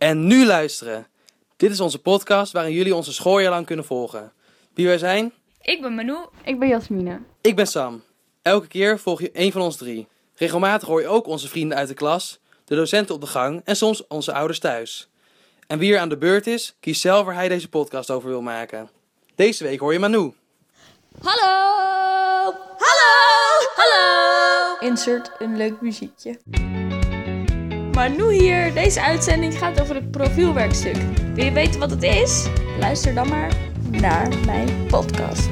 En nu luisteren. Dit is onze podcast waarin jullie onze schooljaar lang kunnen volgen. Wie wij zijn? Ik ben Manu. Ik ben Jasmine. Ik ben Sam. Elke keer volg je één van ons drie. Regelmatig hoor je ook onze vrienden uit de klas, de docenten op de gang en soms onze ouders thuis. En wie er aan de beurt is, kiest zelf waar hij deze podcast over wil maken. Deze week hoor je Manu. Hallo! Hallo! Hallo! Insert een leuk muziekje. Manu hier. Deze uitzending gaat over het profielwerkstuk. Wil je weten wat het is? Luister dan maar naar mijn podcast.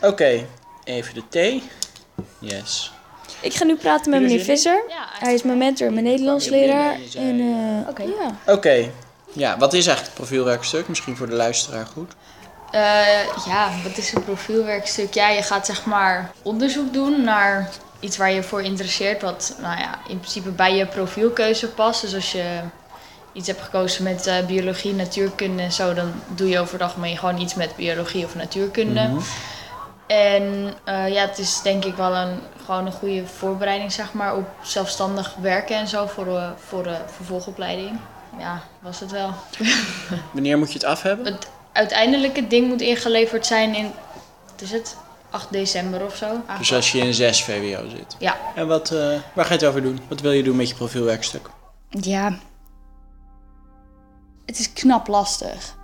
Oké, even de thee. Yes. Ik ga nu praten met meneer Visser. Hij is mijn mentor, mijn Nederlandsleraar. En eh ja. Oké. Ja, wat is eigenlijk het profielwerkstuk? Misschien voor de luisteraar goed. Eh, ja, wat is een profielwerkstuk? Ja, je gaat zeg maar onderzoek doen naar iets waar je voor interesseert, wat nou ja, in principe bij je profielkeuze past. Dus als je iets hebt gekozen met eh, biologie, natuurkunde en zo, dan doe je over het algemeen gewoon iets met biologie of natuurkunde. Mhm. En eh, ja, het is denk ik wel een, gewoon een goede voorbereiding zeg maar, op zelfstandig werken en zo voor de, voor de vervolgopleiding. Ja, was het wel. Wanneer moet je het af hebben? Het uiteindelijke ding moet ingeleverd zijn in, wat is het, 8 december of zo. Dus als je in 6 VWO zit. Ja. En wat, eh, waar ga je het over doen? Wat wil je doen met je profielwerkstuk? Ja. Het is knap lastig.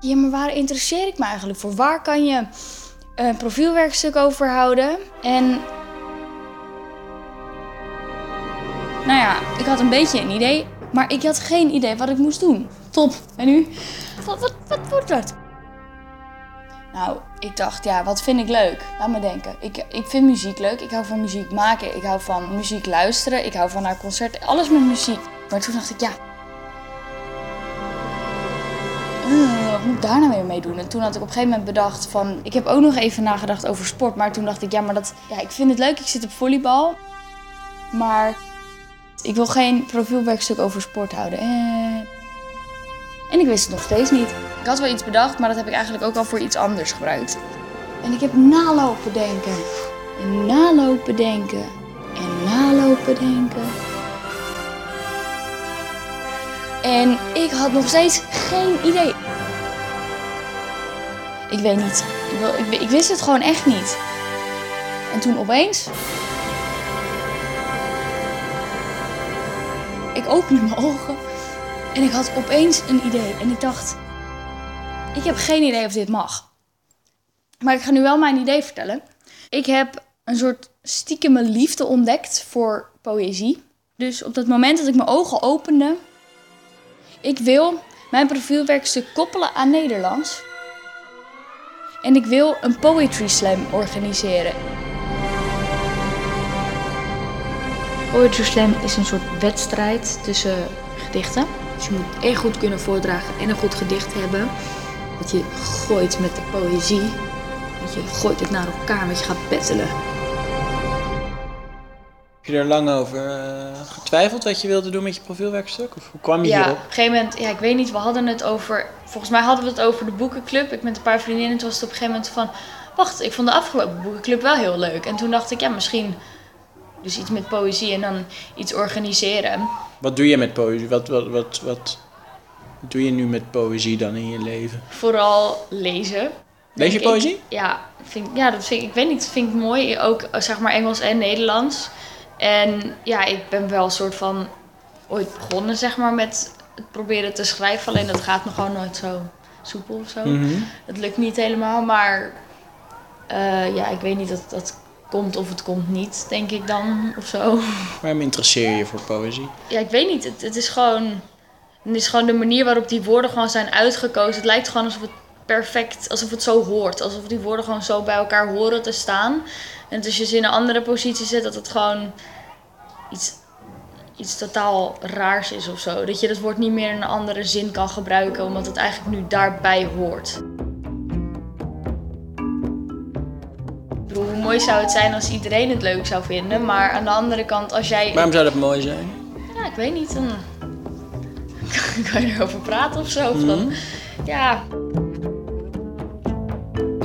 Ja, maar waar interesseer ik me eigenlijk voor? Waar kan je een profielwerkstuk over houden? En. Nou ja, ik had een beetje een idee, maar ik had geen idee wat ik moest doen. Top. En nu? Wat, wat, wat wordt dat? Nou, ik dacht, ja, wat vind ik leuk? Laat me denken. Ik, ik vind muziek leuk. Ik hou van muziek maken. Ik hou van muziek luisteren. Ik hou van naar concerten. Alles met muziek. Maar toen dacht ik, ja. eh, wat moet ik daar nou weer mee doen? En toen had ik op een gegeven moment bedacht van... Ik heb ook nog even nagedacht over sport. Maar toen dacht ik, ja, maar dat... Ja, ik vind het leuk. Ik zit op volleybal. Maar ik wil geen profielwerkstuk over sport houden. Eh. En ik wist het nog steeds niet. Ik had wel iets bedacht, maar dat heb ik eigenlijk ook al voor iets anders gebruikt. En ik heb nalopen denken. En nalopen denken. En nalopen denken. En ik had nog steeds geen idee. Ik weet niet. Ik, wil, ik, ik wist het gewoon echt niet. En toen opeens. Ik opende mijn ogen. En ik had opeens een idee. En ik dacht. Ik heb geen idee of dit mag. Maar ik ga nu wel mijn idee vertellen. Ik heb een soort stiekeme liefde ontdekt voor poëzie. Dus op dat moment dat ik mijn ogen opende, ik wil mijn profielwerkstuk koppelen aan Nederlands. En ik wil een poetry slam organiseren. Poetry Slam is een soort wedstrijd tussen gedichten. Dus je moet erg goed kunnen voordragen en een goed gedicht hebben. Dat je gooit met de poëzie. Dat je gooit het naar elkaar, met je gaat battelen. Heb je er lang over eh, getwijfeld wat je wilde doen met je profielwerkstuk? Of hoe kwam je Ja, op hierop? een gegeven moment, ja, ik weet niet, we hadden het over. Volgens mij hadden we het over de boekenclub. Ik met een paar vriendinnen. Toen was het op een gegeven moment van. Wacht, ik vond de afgelopen boekenclub wel heel leuk. En toen dacht ik, ja, misschien. Dus iets met poëzie en dan iets organiseren. Wat doe je met poëzie? Wat, wat, wat, wat doe je nu met poëzie dan in je leven? Vooral lezen. Lees je ik. poëzie? Ja, vind, ja, dat vind ik, ik weet niet, vind ik mooi. Ook eh, zeg maar Engels en Nederlands. En ja, ik ben wel een soort van ooit begonnen zeg maar met het proberen te schrijven. Alleen dat gaat nog gewoon nooit zo soepel of zo. Mhm. Het lukt niet helemaal, maar eh, ja, ik weet niet dat dat komt of het komt niet, denk ik dan of zo. Waarom interesseer je je voor poëzie? Ja, ik weet niet. Het, het is gewoon. Het is gewoon de manier waarop die woorden gewoon zijn uitgekozen. Het lijkt gewoon alsof het perfect, alsof het zo hoort. Alsof die woorden gewoon zo bij elkaar horen te staan. En als je ze in een andere positie zet, dat het gewoon iets, iets totaal raars is of zo. Dat je dat woord niet meer in een andere zin kan gebruiken, omdat het eigenlijk nu daarbij hoort. Ik bedoel, hoe mooi zou het zijn als iedereen het leuk zou vinden, maar aan de andere kant, als jij. Waarom zou dat mooi zijn? Ja, ik weet niet. Dan kan je erover praten of zo. Of dan, ja,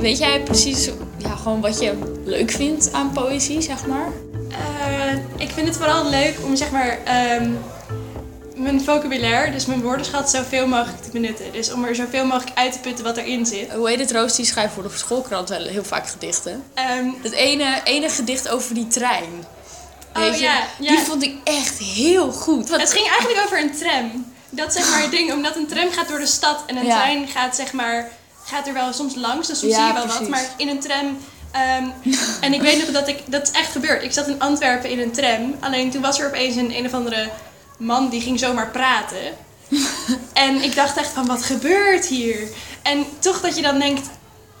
Weet jij precies ja, gewoon wat je leuk vindt aan poëzie, zeg maar? Eh, ik vind het vooral leuk om zeg maar ehm, mijn vocabulaire, dus mijn woordenschat, zoveel mogelijk te benutten. Dus om er zoveel mogelijk uit te putten wat erin zit. Hoe heet het, Roos? Die schrijft voor de schoolkrant wel heel vaak gedichten. Ehm, Het ene, ene gedicht over die trein. Oh, ja, ja. Die vond ik echt heel goed. Want het ging eigenlijk over een tram. Dat is zeg maar het ding, omdat een tram gaat door de stad en een Ja. trein gaat zeg maar, gaat er wel soms langs, dus soms Ja, zie je wel precies. wat. Maar in een tram, ehm, en ik weet nog dat ik, dat is echt gebeurd. Ik zat in Antwerpen in een tram, alleen toen was er opeens een een of andere man die ging zomaar praten. en ik dacht echt van, wat gebeurt hier? En toch dat je dan denkt,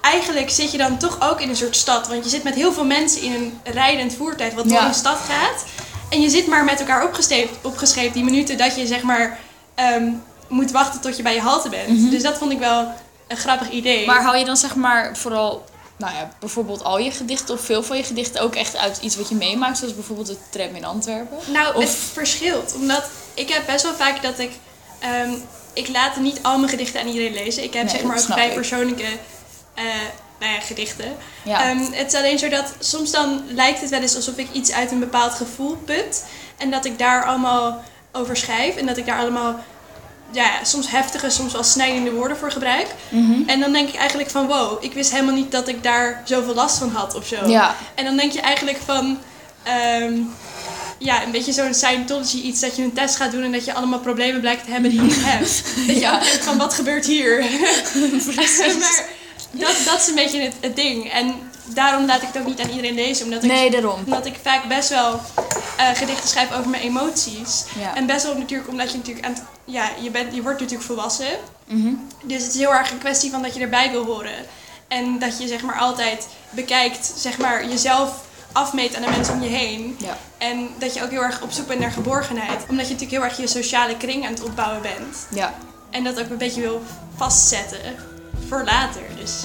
eigenlijk zit je dan toch ook in een soort stad. Want je zit met heel veel mensen in een rijdend voertuig wat door Ja. een stad gaat. En je zit maar met elkaar opgescheept, opgescheept die minuten dat je zeg maar ehm, moet wachten tot je bij je halte bent. Dus dat vond ik wel een grappig idee. Maar hou je dan zeg maar vooral, nou ja, bijvoorbeeld al je gedichten of veel van je gedichten ook echt uit iets wat je meemaakt? Zoals bijvoorbeeld de tram in Antwerpen? Nou, Of- het verschilt. Omdat ik heb best wel vaak dat ik... ehm, ik laat niet al mijn gedichten aan iedereen lezen. Ik heb Nee, zeg maar ook vrij persoonlijke eh, nou ja, gedichten. Ja. Ehm, het is alleen zo dat soms dan lijkt het wel eens alsof ik iets uit een bepaald gevoel put. En dat ik daar allemaal over schrijf. En dat ik daar allemaal ja, soms heftige, soms wel snijdende woorden voor gebruik. Mhm. En dan denk ik eigenlijk van wow, ik wist helemaal niet dat ik daar zoveel last van had of zo. Ja. En dan denk je eigenlijk van, ehm, ja, een beetje zo'n Scientology iets dat je een test gaat doen en dat je allemaal problemen blijkt te hebben die je niet hebt. Dat je Ja. ook denkt van, wat gebeurt hier? maar dat, dat is een beetje het, het ding. En daarom laat ik het ook niet aan iedereen lezen, omdat ik, Nee, daarom. omdat ik vaak best wel eh, gedichten schrijf over mijn emoties. Ja. En best wel natuurlijk, omdat je natuurlijk aan het- ja, je, bent, je wordt natuurlijk volwassen. Mhm. Dus het is heel erg een kwestie van dat je erbij wil horen. En dat je zeg maar altijd bekijkt, zeg maar jezelf afmeet aan de mensen om je heen. Ja. En dat je ook heel erg op zoek bent naar geborgenheid. Omdat je natuurlijk heel erg je sociale kring aan het opbouwen bent. Ja. En dat ook een beetje wil vastzetten voor later. Dus.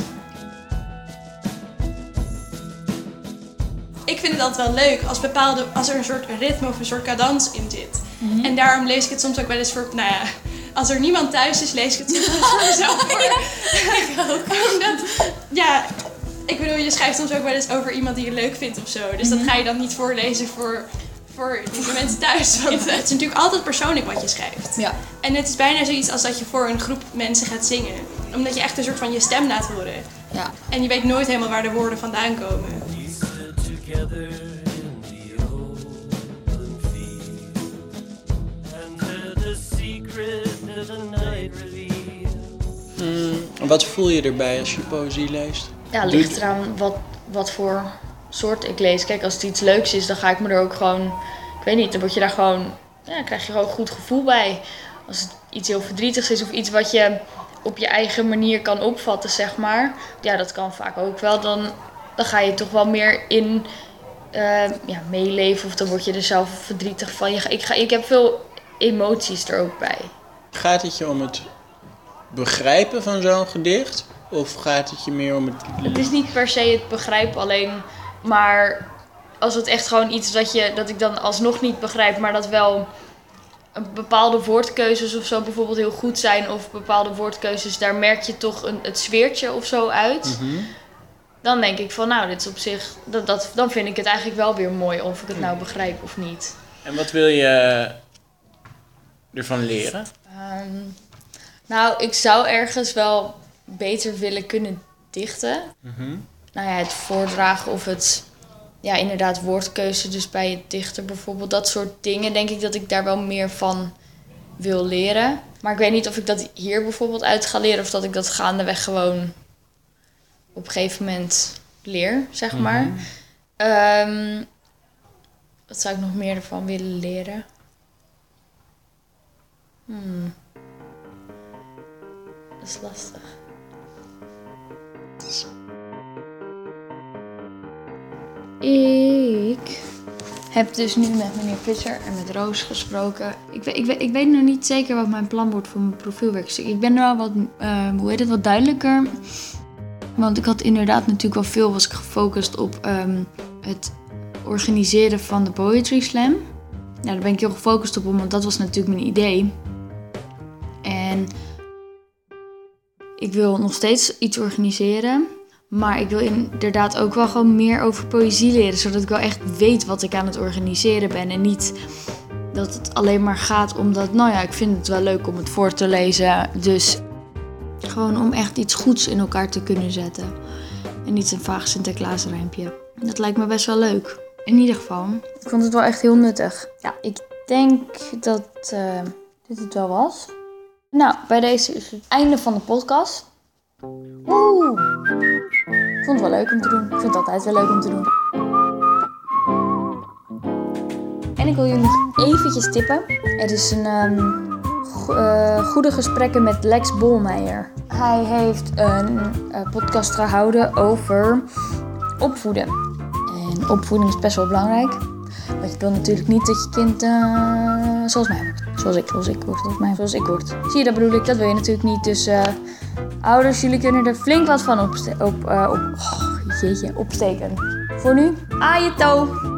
Ik vind het altijd wel leuk als, bepaalde, als er een soort ritme of een soort cadans in zit. Mhm. En daarom lees ik het soms ook wel eens voor, nou ja, als er niemand thuis is, lees ik het soms voor voor. Omdat, ja, ik bedoel, je schrijft soms ook wel eens over iemand die je leuk vindt of zo. Dus Mhm. dat ga je dan niet voorlezen voor, voor de mensen thuis. Want het is natuurlijk altijd persoonlijk wat je schrijft. Ja. En het is bijna zoiets als dat je voor een groep mensen gaat zingen. Omdat je echt een soort van je stem laat horen. Ja. En je weet nooit helemaal waar de woorden vandaan komen. Together in the open field and heard the secret of the night revealed. Mm, wat voel je erbij als je poëzie leest? Ja, ligt eraan wat, wat voor soort ik lees. Kijk, als het iets leuks is, dan ga ik me er ook gewoon... Ik weet niet, dan word je daar gewoon... Ja, dan krijg je gewoon een goed gevoel bij. Als het iets heel verdrietigs is of iets wat je op je eigen manier kan opvatten, zeg maar. Ja, dat kan vaak ook wel. Dan, dan ga je toch wel meer in eh, ja, meeleven of dan word je er zelf verdrietig van. Je, ik, ga, ik heb veel emoties er ook bij. Gaat het je om het begrijpen van zo'n gedicht? Of gaat het je meer om het... Het is niet per se het begrijpen alleen, maar als het echt gewoon iets dat, je, dat ik dan alsnog niet begrijp, maar dat wel een bepaalde woordkeuzes of zo bijvoorbeeld heel goed zijn, of bepaalde woordkeuzes, daar merk je toch een, het sfeertje of zo uit. Mhm. Dan denk ik van, nou, dit is op zich, dat, dat, dan vind ik het eigenlijk wel weer mooi of ik het nou begrijp of niet. En wat wil je ervan leren? Ehm, nou, ik zou ergens wel beter willen kunnen dichten. Mhm. nou ja, het voordragen of het, ja, inderdaad, woordkeuze, dus bij het dichter bijvoorbeeld. Dat soort dingen denk ik dat ik daar wel meer van wil leren. Maar ik weet niet of ik dat hier bijvoorbeeld uit ga leren of dat ik dat gaandeweg gewoon op een gegeven moment leer, zeg maar. Ehm, wat zou ik nog meer ervan willen leren? Hmm. Dat is lastig. Ik heb dus nu met meneer Visser en met Roos gesproken. Ik, weet- ik, weet, ik weet nog niet zeker wat mijn plan wordt voor mijn profielwerkstuk. Ik ben er wel wat, eh, hoe heet het, wat duidelijker. Want ik had inderdaad natuurlijk wel veel was ik gefocust op ehm, het organiseren van de Poetry Slam. Nou, daar ben ik heel gefocust op, want dat was natuurlijk mijn idee. En ik wil nog steeds iets organiseren. Maar ik wil inderdaad ook wel gewoon meer over poëzie leren. Zodat ik wel echt weet wat ik aan het organiseren ben. En niet dat het alleen maar gaat omdat, nou ja, ik vind het wel leuk om het voor te lezen. Dus gewoon om echt iets goeds in elkaar te kunnen zetten. En niet een vaag Sinterklaasrijmpje. Dat lijkt me best wel leuk. In ieder geval. Ik vond het wel echt heel nuttig. Ja, ik denk dat eh, dit het wel was. Nou, bij deze is het einde van de podcast. Woe! Ik vond het wel leuk om te doen. Ik vind het altijd wel leuk om te doen. En ik wil jullie nog eventjes tippen. Er is een ehm, eh, goede gesprekken met Lex Bolmeijer. Hij heeft een eh, podcast gehouden over opvoeden. En opvoeding is best wel belangrijk. Want je wil natuurlijk niet dat je kind eh, zoals mij wordt. Zoals ik, zoals ik word, zoals mij, zoals ik word. Zie je, dat bedoel ik, dat wil je natuurlijk niet. Dus ouders, jullie kunnen er flink wat van op, op, oh, opsteken. Voor nu, aaie toe!